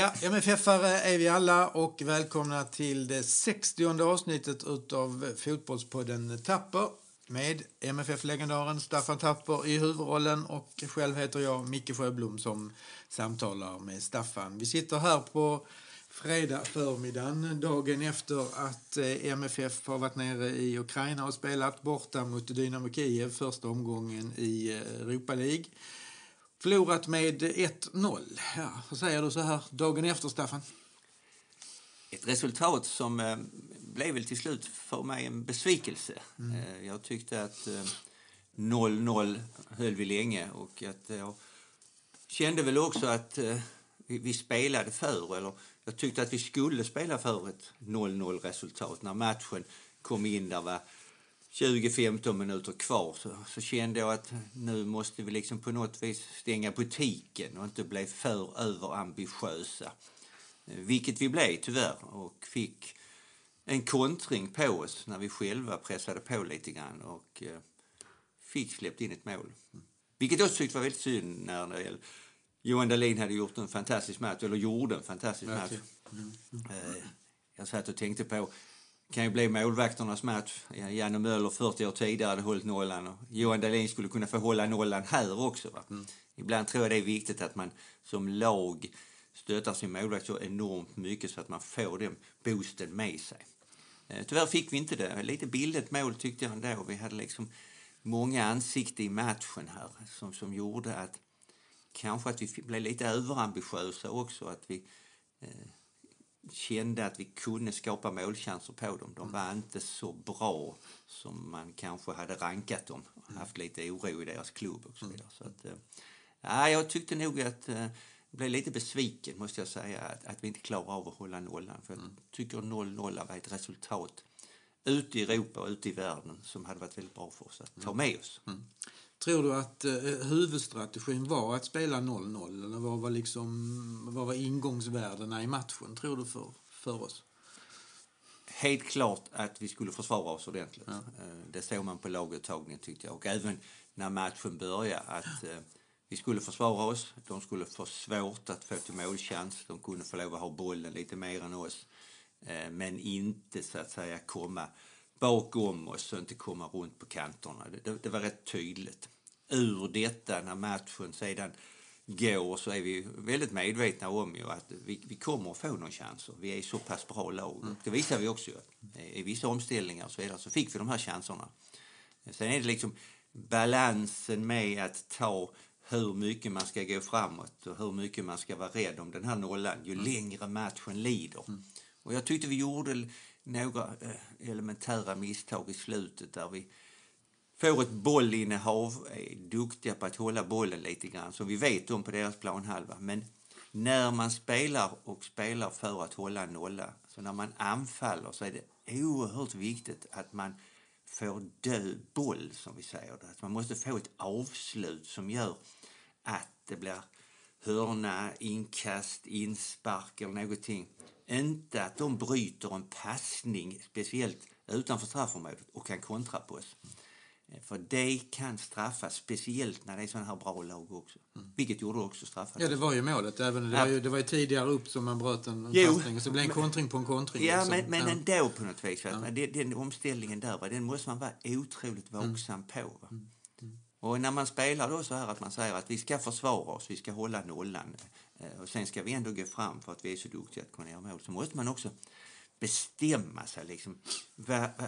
Ja, MFF-are är vi alla och välkomna till det 60 avsnittet av Fotbollspodden Tapper med MFF-legendaren Staffan Tapper i huvudrollen och själv heter jag Micke Sjöblom som samtalar med Staffan. Vi sitter här på fredag förmiddagen, dagen efter att eh, MFF har varit nere i Ukraina och spelat borta mot Dynamo Kiev första omgången i eh, Europa League. Förlorat med 1-0. Ja, vad säger du så här dagen efter, Staffan? Ett resultat som eh, blev väl till slut för mig en besvikelse. Mm. Eh, jag tyckte att eh, 0-0 höll vi länge och att jag kände väl också att eh, vi, vi, spelade för, eller jag tyckte att vi skulle spela för ett 0-0 resultat. När matchen kom in, där var 20-15 minuter kvar så, så, kände jag att nu måste vi liksom på något vis stänga butiken och inte bli för överambitiösa. Eh, vilket vi blev tyvärr och fick en kontring på oss när vi själva pressade på lite grann och eh, fick släppt in ett mål. Vilket jag tyckte var väldigt synd när, när Johan Dahlin hade gjort en fantastisk match, eller gjorde en fantastisk match. Mm. Mm. Jag satt och tänkte på kan ju bli målvakternas match. Janne Möller 40 år tidigare hade hållit nollan och Johan Dahlin skulle kunna få hålla nollan här också. Mm. Ibland tror jag det är viktigt att man som lag stöttar sin målvakt så enormt mycket så att man får den boosten med sig. Eh, tyvärr fick vi inte det. Lite billigt mål tyckte jag ändå. Vi hade liksom många ansikten i matchen här som, som gjorde att kanske att vi blev lite överambitiösa också. Att vi eh, kände att vi kunde skapa målchanser på dem. De var inte så bra som man kanske hade rankat dem. Haft lite oro i deras klubb och så vidare. Så att, eh, ja, jag tyckte nog att eh, blev lite besviken måste jag säga att, att vi inte klarar av att hålla nollan. För jag mm. tycker 0-0 var ett resultat ute i Europa och ute i världen som hade varit väldigt bra för oss att ta med oss. Mm. Tror du att eh, huvudstrategin var att spela 0-0 eller vad var, liksom, vad var ingångsvärdena i matchen tror du för, för oss? Helt klart att vi skulle försvara oss ordentligt. Ja. Eh, det såg man på laguttagningen tyckte jag och även när matchen började att eh, vi skulle försvara oss, de skulle få svårt att få till målchans, de kunde få lov att ha bollen lite mer än oss. Eh, men inte så att säga komma bakom oss och inte komma runt på kanterna. Det, det, var rätt tydligt. Ur detta, när matchen sedan går, så är vi väldigt medvetna om ju att vi, vi kommer att få någon chanser. Vi är så pass bra lag. Mm. Det visar vi också. I vissa omställningar och så vidare så fick vi de här chanserna. Sen är det liksom balansen med att ta hur mycket man ska gå framåt och hur mycket man ska vara rädd om den här nollan ju mm. längre matchen lider. Mm. Och jag tyckte vi gjorde några eh, elementära misstag i slutet där vi får ett bollinnehav, är duktiga på att hålla bollen lite grann som vi vet om på deras planhalva. Men när man spelar och spelar för att hålla nolla, så när man anfaller så är det oerhört viktigt att man får död boll som vi säger. Att man måste få ett avslut som gör att det blir hörna, inkast, inspark eller någonting. Inte att de bryter en passning, speciellt utanför straffområdet, och kan kontra på oss. För det kan straffas, speciellt när det är sådana här bra lag också. Mm. Vilket gjorde också straffat. Ja, det var ju målet. Även, det, var ju, det var ju tidigare upp som man bröt en, en passning och så blev en kontring på en kontring. Ja, liksom. men, men ja. ändå på något vis. Ja. Den, den omställningen där, den måste man vara otroligt vaksam mm. på. Va? Mm. Och när man spelar då så här att man säger att vi ska försvara oss, vi ska hålla nollan eh, och sen ska vi ändå gå fram för att vi är så duktiga att kunna göra mål så måste man också bestämma sig. Liksom,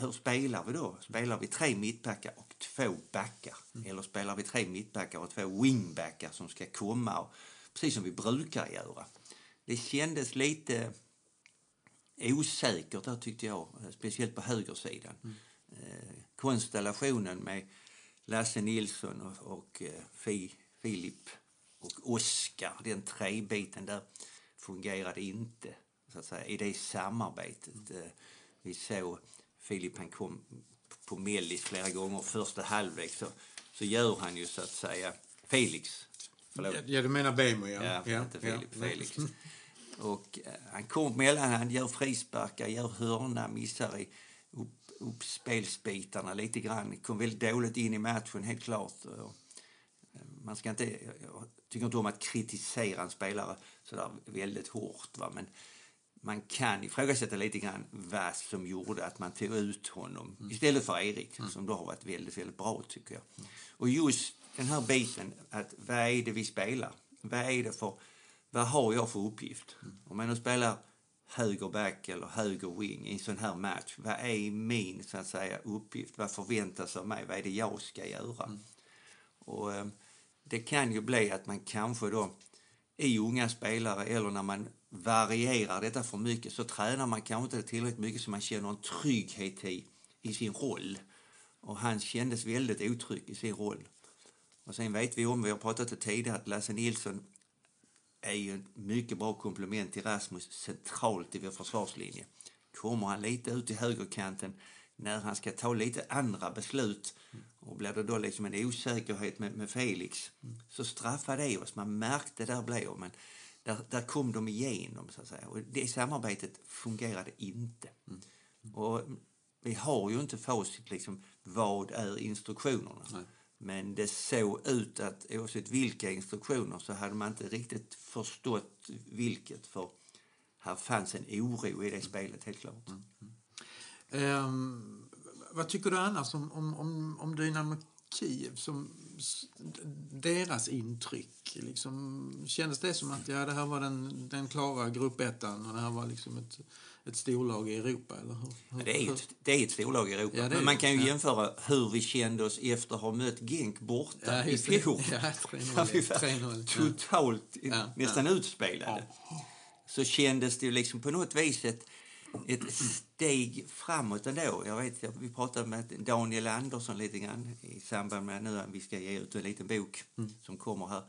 hur spelar vi då? Spelar vi tre mittbackar och två backar? Mm. Eller spelar vi tre mittbackar och två wingbackar som ska komma? Och, precis som vi brukar göra. Det kändes lite osäkert där tyckte jag, speciellt på högersidan. Mm. Eh, konstellationen med Lasse Nilsson och, och eh, Fi, Filip och Oskar, den trebiten där fungerade inte så att säga, i det samarbetet. Mm. Vi såg Filip, han kom på mellis flera gånger första halvlek så, så gör han ju så att säga Felix. Förlåt. Ja, du menar Bemo ja. Ja, ja inte Filip, ja. Felix. Och eh, han kom mellan, han gör frisparkar, gör hörna, missar i upp, uppspelsbitarna lite grann. Kom väldigt dåligt in i matchen, helt klart. man ska inte, jag tycker inte om att kritisera en spelare sådär väldigt hårt. Va? Men man kan ifrågasätta lite grann vad som gjorde att man tog ut honom mm. istället för Erik, mm. som då har varit väldigt, väldigt bra tycker jag. Mm. Och just den här biten, att vad är det vi spelar? Vad är det för, vad har jag för uppgift? Mm. Om jag nu spelar högerback eller höger wing i en sån här match, vad är min så att säga uppgift? Vad förväntas av mig? Vad är det jag ska göra? Mm. Och eh, det kan ju bli att man kanske då i unga spelare eller när man varierar detta för mycket så tränar man kanske inte tillräckligt mycket så man känner en trygghet i, i sin roll. Och han kändes väldigt otrygg i sin roll. Och sen vet vi om, vi har pratat det tidigare, att Lasse Nilsson är ju ett mycket bra komplement till Rasmus centralt i vår försvarslinje. Kommer han lite ut i högerkanten när han ska ta lite andra beslut och blir det då liksom en osäkerhet med, med Felix så straffar det oss. Man märkte där blev men där, där kom de igenom så att säga. Och det samarbetet fungerade inte. Mm. Och vi har ju inte facit liksom, vad är instruktionerna? Nej. Men det såg ut att oavsett vilka instruktioner så hade man inte riktigt förstått vilket för här fanns en oro i det spelet helt klart. Mm. Um, vad tycker du annars om, om, om, om Dynamo Kiev, som deras intryck? Liksom, kändes det som att ja, det här var den, den klara gruppettan och det här var liksom ett, ett storlag i Europa? Eller hur, det, är ett, det är ett storlag i Europa. Ja, Men man kan ju ja. jämföra hur vi kände oss efter att ha mött Genk borta ja, i fjol. Ja, 3-0. Totalt nästan utspelade. Så kändes det liksom på något vis ett ett steg framåt ändå. Jag vet, vi pratade med Daniel Andersson lite grann i samband med nu att vi ska ge ut en liten bok mm. som kommer här.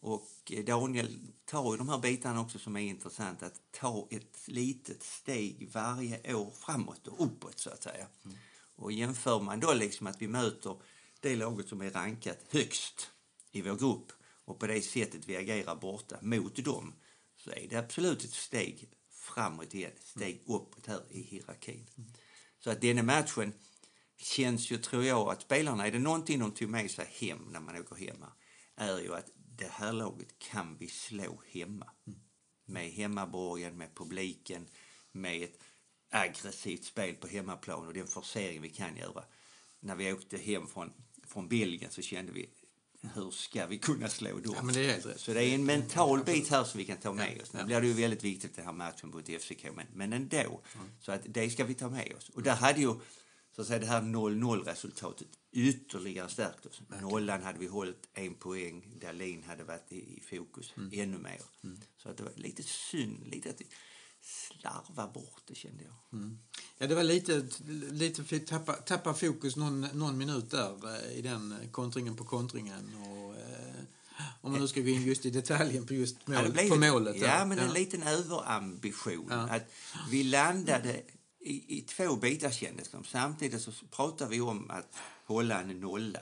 Och eh, Daniel tar ju de här bitarna också som är intressant att ta ett litet steg varje år framåt och uppåt så att säga. Mm. Och jämför man då liksom att vi möter det laget som är rankat högst i vår grupp och på det sättet vi agerar borta mot dem så är det absolut ett steg framåt igen, steg uppåt här i hierarkin. Så att denna matchen känns ju, tror jag, att spelarna, är det någonting de tog med sig hem när man åker hemma, är ju att det här laget kan vi slå hemma. Med hemmaborgen, med publiken, med ett aggressivt spel på hemmaplan och den forcering vi kan göra. När vi åkte hem från, från Belgien så kände vi hur ska vi kunna slå dem? Ja, det är så det är en mental bit här som vi kan ta med oss. Nu blir det ju väldigt viktigt den här matchen mot FCK, men, men ändå. Mm. Så att det ska vi ta med oss. Och där hade ju så att säga, det här 0-0 resultatet ytterligare stärkt oss. Nollan hade vi hållit en poäng, Dahlin hade varit i, i fokus mm. ännu mer. Mm. Så att det var lite synd, lite att slarva bort det kände jag. Mm. Ja, det var lite, lite tappa, tappa fokus någon, någon minut där eh, i den kontringen på kontringen. Och, eh, om man nu ska gå in just i detaljen på just mål, ja, på målet. Ja, men ja. en liten överambition. Ja. Att vi landade i, i två bitar kändes som. Samtidigt så pratar vi om att hålla en nolla.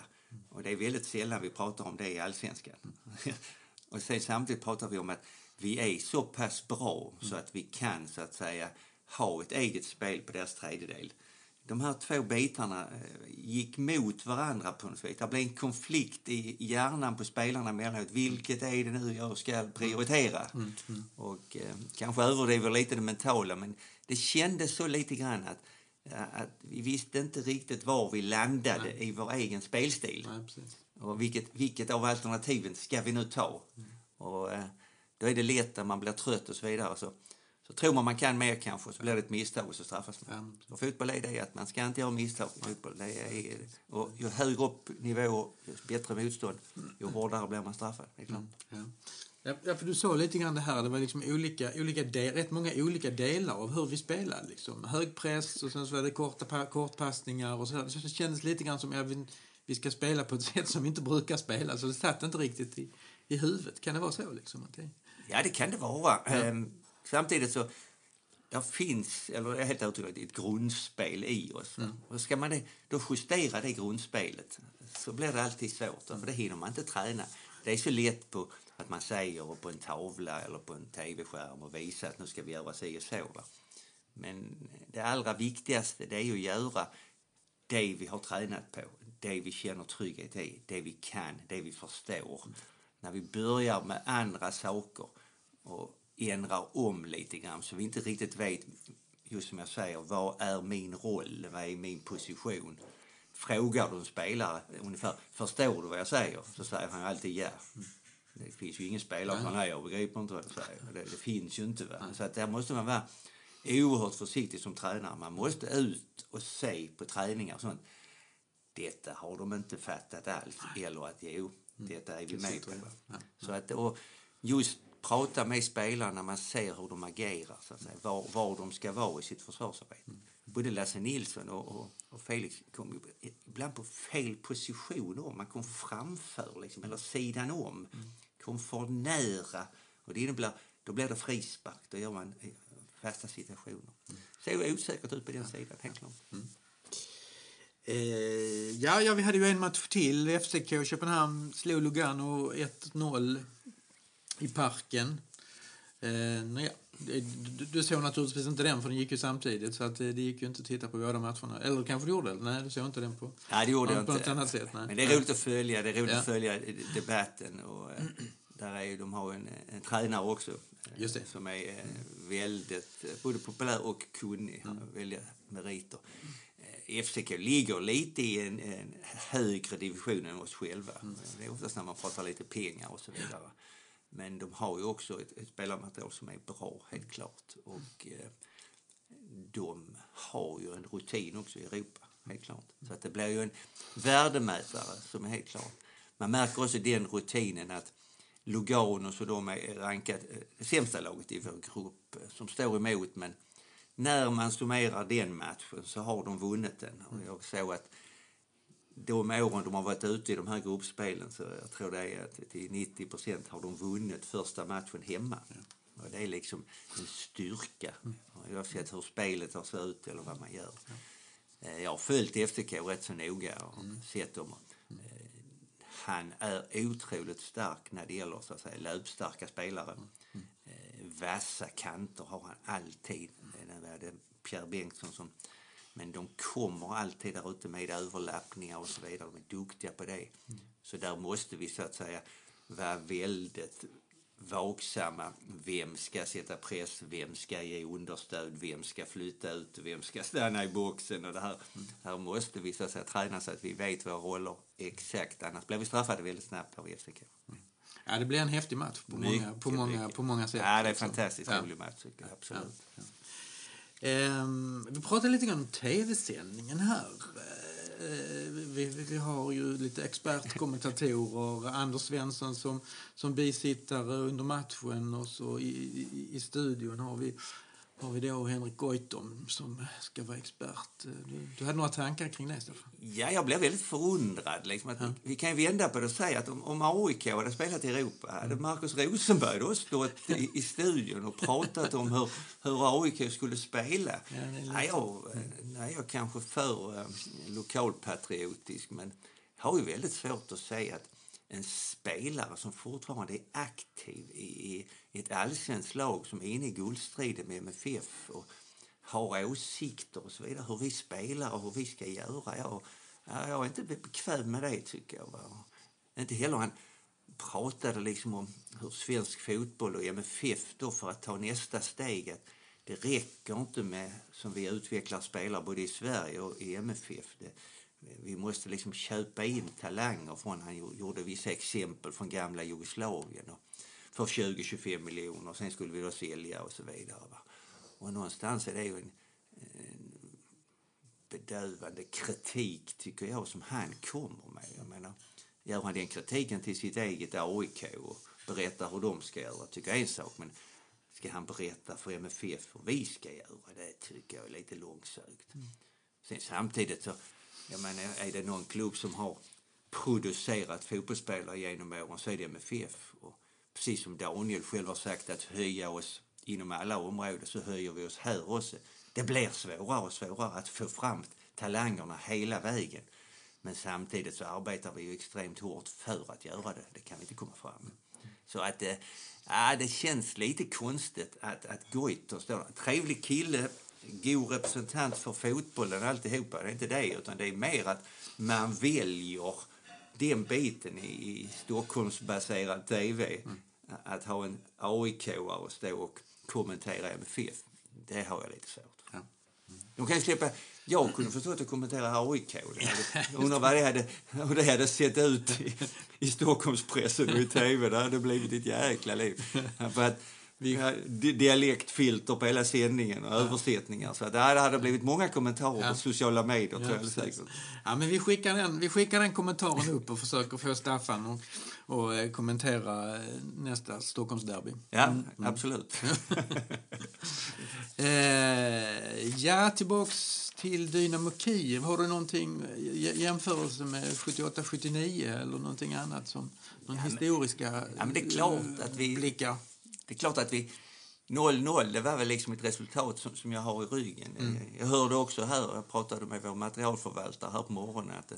Och det är väldigt sällan vi pratar om det i allsvenskan. Mm. och sen samtidigt pratar vi om att vi är så pass bra så att vi kan så att säga ha ett eget spel på deras tredjedel. De här två bitarna eh, gick mot varandra på något sätt. Det blev en konflikt i hjärnan på spelarna emellanåt. Vilket är det nu jag ska prioritera? Mm, mm. Och eh, kanske överdriver lite det mentala men det kändes så lite grann att, eh, att vi visste inte riktigt var vi landade Nej. i vår egen spelstil. Nej, och vilket, vilket av alternativen ska vi nu ta? Mm. Och, eh, då är det lätt när man blir trött och så vidare. Så, så tror man man kan mer kanske, så blir det ett misstag och så straffas man. Och fotboll är det att man ska inte göra misstag i fotboll. Det är, och ju högre upp nivå, ju bättre motstånd, ju hårdare blir man straffad. Det är klart. Mm. Ja. Ja, för du sa lite grann det här, det var liksom olika, olika del, rätt många olika delar av hur vi spelar. Liksom. Hög press och sen så var det korta, kortpassningar och så, så det kändes lite grann som att vi, vi ska spela på ett sätt som vi inte brukar spela. Så det satt inte riktigt i, i huvudet. Kan det vara så? Liksom, att det... Ja, det kan det vara. Ja. Ehm, samtidigt så där finns, eller jag är helt övertygad, ett grundspel i oss. Mm. Och ska man det, då justera det grundspelet så blir det alltid svårt, för det hinner man inte träna. Det är så lätt på att man säger på en tavla eller på en tv-skärm och visa att nu ska vi göra si och så. Va? Men det allra viktigaste det är att göra det vi har tränat på. det vi känner trygghet i, det vi kan, det vi förstår. När vi börjar med andra saker och ändrar om lite grann så vi inte riktigt vet, just som jag säger, vad är min roll, vad är min position? Frågar du en spelare ungefär, förstår du vad jag säger? Så säger han alltid ja. Det finns ju ingen spelare som nej, jag begriper inte vad du säger. Det, det finns ju inte. Va? Så att där måste man vara oerhört försiktig som tränare. Man måste ut och se på träningar och sånt. Detta har de inte fattat alls. Eller att jo, detta är vi med på. Så att, och just prata med spelarna när man ser hur de agerar, så att säga, var, var de ska vara i sitt försvarsarbete. Både Lasse Nilsson och, och, och Felix kom ju ibland på fel positioner. Man kom framför, liksom, eller sidan om. Kom för nära. Och det innebär, då blir det frispark. Då gör man eh, fasta situationer. Ser osäkert ut på den sidan, helt klart. Eh, ja, ja, vi hade ju en match till. FCK Köpenhamn slog Lugano 1-0 i parken. Eh, ja, du, du såg naturligtvis inte den för den gick ju samtidigt så att eh, det gick ju inte att titta på båda matcherna. Eller kanske du gjorde det? Nej, du såg inte den på, Nej, det gjorde jag på inte. något annat sätt. Nej. Men det är roligt att följa, det är roligt Ja. att följa debatten. Och, eh, där är, ju- de har en, en tränare också eh, som är väldigt både populär och kunnig, Mm. har väldiga meriter. FCK ligger lite i en, en högre division än oss själva. Mm. Det är oftast när man pratar lite pengar och så vidare. Men de har ju också ett, ett spelarmaterial som är bra, helt klart. Och eh, de har ju en rutin också i Europa, helt klart. Så att det blir ju en värdemätare som är helt klart. Man märker också den rutinen att Lugano, så de är rankat eh, det sämsta laget i vår grupp, eh, som står emot, men när man summerar den matchen så har de vunnit den. Och jag såg att de åren de har varit ute i de här gruppspelen så jag tror det är att till 90 procent har de vunnit första matchen hemma. Och det är liksom en styrka. Oavsett hur spelet har sett ut eller vad man gör. Eh, Jag har följt FCK rätt så noga och sett dem. Eh, Han är otroligt stark när det gäller så att säga, löpstarka spelare. Eh, Vassa kanter har han alltid. Det var det Pierre Bengtsson som men de kommer alltid där ute med överlappningar och så vidare. De är duktiga på det. Så där måste vi så att säga vara väldigt vaksamma. Vem ska sätta press? Vem ska ge understöd? Vem ska flytta ut? Vem ska stanna i boxen? Och det här, här måste vi så att säga träna så att vi vet våra roller exakt. Annars blir vi straffade väldigt snabbt av FCK. Ja, det blir en häftig match på, många, på, många, mycket. på många sätt. Ja, det är liksom. fantastiskt Ja. rolig match tycker jag. Absolut. Ehm, vi pratade lite grann om tv-sändningen här. Eh, vi, vi, vi har ju lite expertkommentatorer. Anders Svensson som, som bisittare under matchen och så i, i, i studion har vi, har vi då Henrik Goitom som ska vara expert. Du, du hade några tankar kring det, Stefan? Ja, jag blev väldigt förundrad. Liksom, att Vi kan ju vända på det och säga att om, om AIK hade spelat i Europa hade Markus Rosenberg då stått i, i studion och pratat om hur, hur AIK skulle spela. Ja, nej, jag, nej, jag är kanske för eh, lokalpatriotisk men har ju väldigt svårt att säga att en spelare som fortfarande är aktiv i, i, i ett allsvenskt lag som är inne i guldstriden med MFF och har åsikter och så vidare, hur vi spelar och hur vi ska göra. Jag, jag är inte bekväm med det tycker jag. Inte heller han pratade liksom om hur svensk fotboll och MFF då för att ta nästa steg att det räcker inte med som vi utvecklar spelare både i Sverige och i MFF. Det, vi måste liksom köpa in talanger från, han gjo- gjorde vissa exempel från gamla Jugoslavien för 20-25 miljoner och sen skulle vi då sälja och så vidare. Va? Och någonstans är det ju en, en bedövande kritik tycker jag som han kommer med. Jag menar, gör han den kritiken till sitt eget AIK och berättar hur de ska göra tycker jag är en sak men ska han berätta för MFF hur vi ska göra det tycker jag är lite långsökt. Sen samtidigt så, jag menar, är det någon klubb som har producerat fotbollsspelare genom åren så är det MFF. Och precis som Daniel själv har sagt, att höja oss inom alla områden så höjer vi oss här också. Det blir svårare och svårare att få fram talangerna hela vägen. Men samtidigt så arbetar vi ju extremt hårt för att göra det. Det kan vi inte komma fram. Så att äh, ja, det känns lite konstigt att, att Goitom står där. Trevlig kille, god representant för fotbollen alltihopa. Det är inte det, utan det är mer att man väljer den biten i, Stockholmsbaserad tv. Mm. Att ha en AIK-are stå och kommentera MFF, det har jag lite svårt för. Ja. Mm. De kan släppa jag kunde förstått att kommentera AIK. Undrar vad det hade, hur det hade sett ut i, i Stockholmspressen och i tv. Det hade blivit ett jäkla liv. För att vi har dialektfilter på hela sändningen och ja. översättningar. Så det hade blivit många kommentarer ja. på sociala medier. Ja, tror jag. Ja, men vi, skickar den, vi skickar den kommentaren upp och försöker få Staffan och, och eh, kommentera eh, nästa Stockholmsderby. Ja, mm. absolut. eh, ja, tillbaks till Dynamo Kiev, har du någonting jämförelse med 78-79 eller någonting annat som någon ja, men, historiska ja, men det är klart att vi, blickar? Det är klart att vi 0-0, det var väl liksom ett resultat som, som jag har i ryggen. Mm. Jag hörde också här, jag pratade med vår materialförvaltare här på morgonen att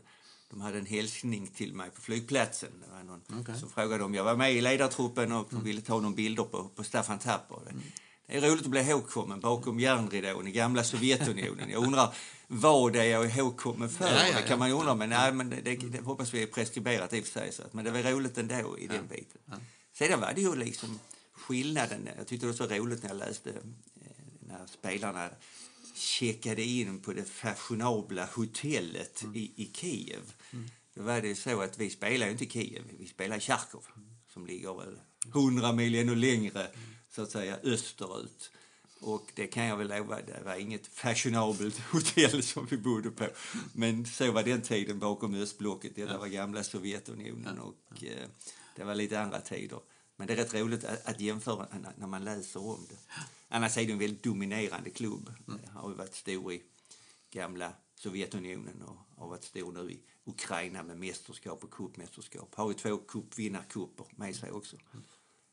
de hade en hälsning till mig på flygplatsen. Det var någon okay. som frågade om jag var med i ledartruppen och mm. ville ta några bilder på, på Staffan Tapper. Mm. Det är roligt att bli ihågkommen bakom järnridån i gamla Sovjetunionen. Jag undrar vad det är jag är ihågkommen för. Ja, ja, det kan man ju undra, men, nej, men det, det, det hoppas vi är preskriberat i och för sig. Så att, men det var roligt ändå i den biten. Ja. Sedan var det ju liksom skillnaden. Jag tyckte det var så roligt när jag läste eh, när spelarna checkade in på det fashionabla hotellet mm. i, i Kiev. Mm. Då var det så att vi spelar ju inte i Kiev, vi spelar i Charkov som ligger väl hundra mil ännu längre mm så att säga österut. Och det kan jag väl lova, det var inget fashionabelt hotell som vi bodde på. Men så var den tiden bakom östblocket. Det var gamla Sovjetunionen och eh, det var lite andra tider. Men det är rätt roligt att, att jämföra när man läser om det. Annars är det en väldigt dominerande klubb. Mm. Har ju varit stor i gamla Sovjetunionen och har varit stor nu i Ukraina med mästerskap och cupmästerskap. Har ju två cupvinnarcuper med sig också. Mm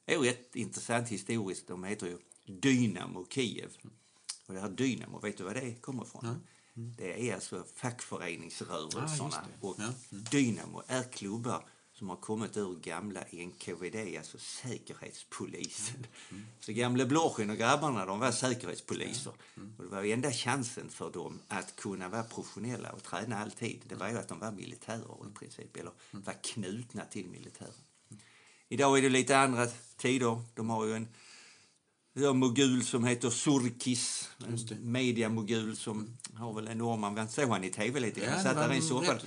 är rätt intressant historiskt. De heter ju Dynamo Kiev. Och det här Dynamo, vet du vad det kommer ifrån? Mm. Det är alltså fackföreningsrörelserna. Ah, och ja. mm. Dynamo är klubbar som har kommit ur gamla NKVD, alltså säkerhetspolisen. Mm. mm. Så gamla Blåsken och grabbarna de var säkerhetspoliser. Mm. Och det var enda chansen för dem att kunna vara professionella och träna alltid. Det var ju att de var militärer i princip, eller mm. var knutna till militären. Idag är det lite andra tider. De har ju en mogul som heter Surkis, en mediamogul som har väl enorma... Man såg han i tv lite grann, ja, satt där i soffan.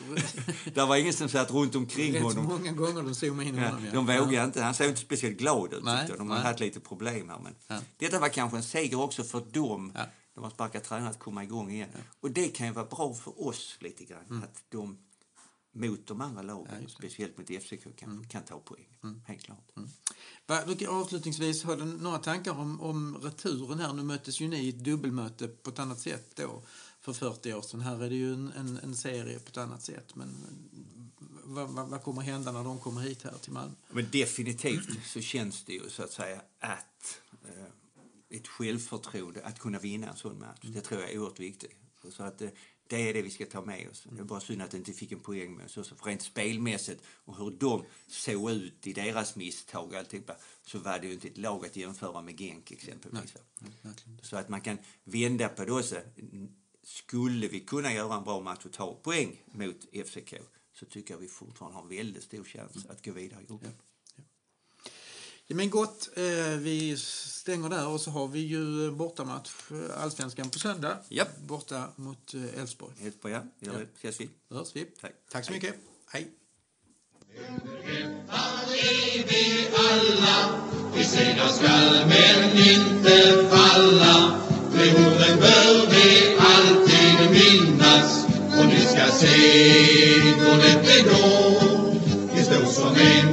det var ingen som satt runt omkring rätt honom. många gånger de zoomade in honom. Ja, de vågade ja. inte, han såg inte speciellt glad ut nej, De har haft lite problem här. Men ja. Detta var kanske en seger också för dem. Ja. De har sparkat tränare att komma igång igen. Och det kan ju vara bra för oss lite grann, mm. att de mot de andra lagen, ja, speciellt mot FCK, kan, mm. kan ta poäng. Mm. Helt klart. Mm. Avslutningsvis, har du några tankar om, om returen här? Nu möttes ju ni i ett dubbelmöte på ett annat sätt då för 40 år sedan. Här är det ju en, en, en serie på ett annat sätt. Men vad, vad, vad, kommer hända när de kommer hit här till Malmö? Men definitivt så känns det ju så att säga att eh, ett självförtroende att kunna vinna en sån match. Det tror jag är oerhört viktigt. Så att, eh, det är det vi ska ta med oss. Det är bara synd att inte fick en poäng med oss. För rent spelmässigt och hur de såg ut i deras misstag och alltihopa, så var det ju inte ett lag att jämföra med Genk exempelvis. Nej. Så att man kan vända på det också. Skulle vi kunna göra en bra match och ta poäng mot FCK så tycker jag vi fortfarande har väldigt stor chans att gå vidare i gruppen. Ja. Ja, men gott, eh, vi stänger där och så har vi ju bortamatch allsvenskan på söndag. Yep. Borta mot eh, Elfsborg. Elfsborg, ja. ja. Ses vi. Hörs vi. Tack. Tack så Hej. mycket. Hej. vi alla, vi segrar skall men inte falla. De orden bör vi alltid minnas och ni ska se hur lätt det går. Vi står som en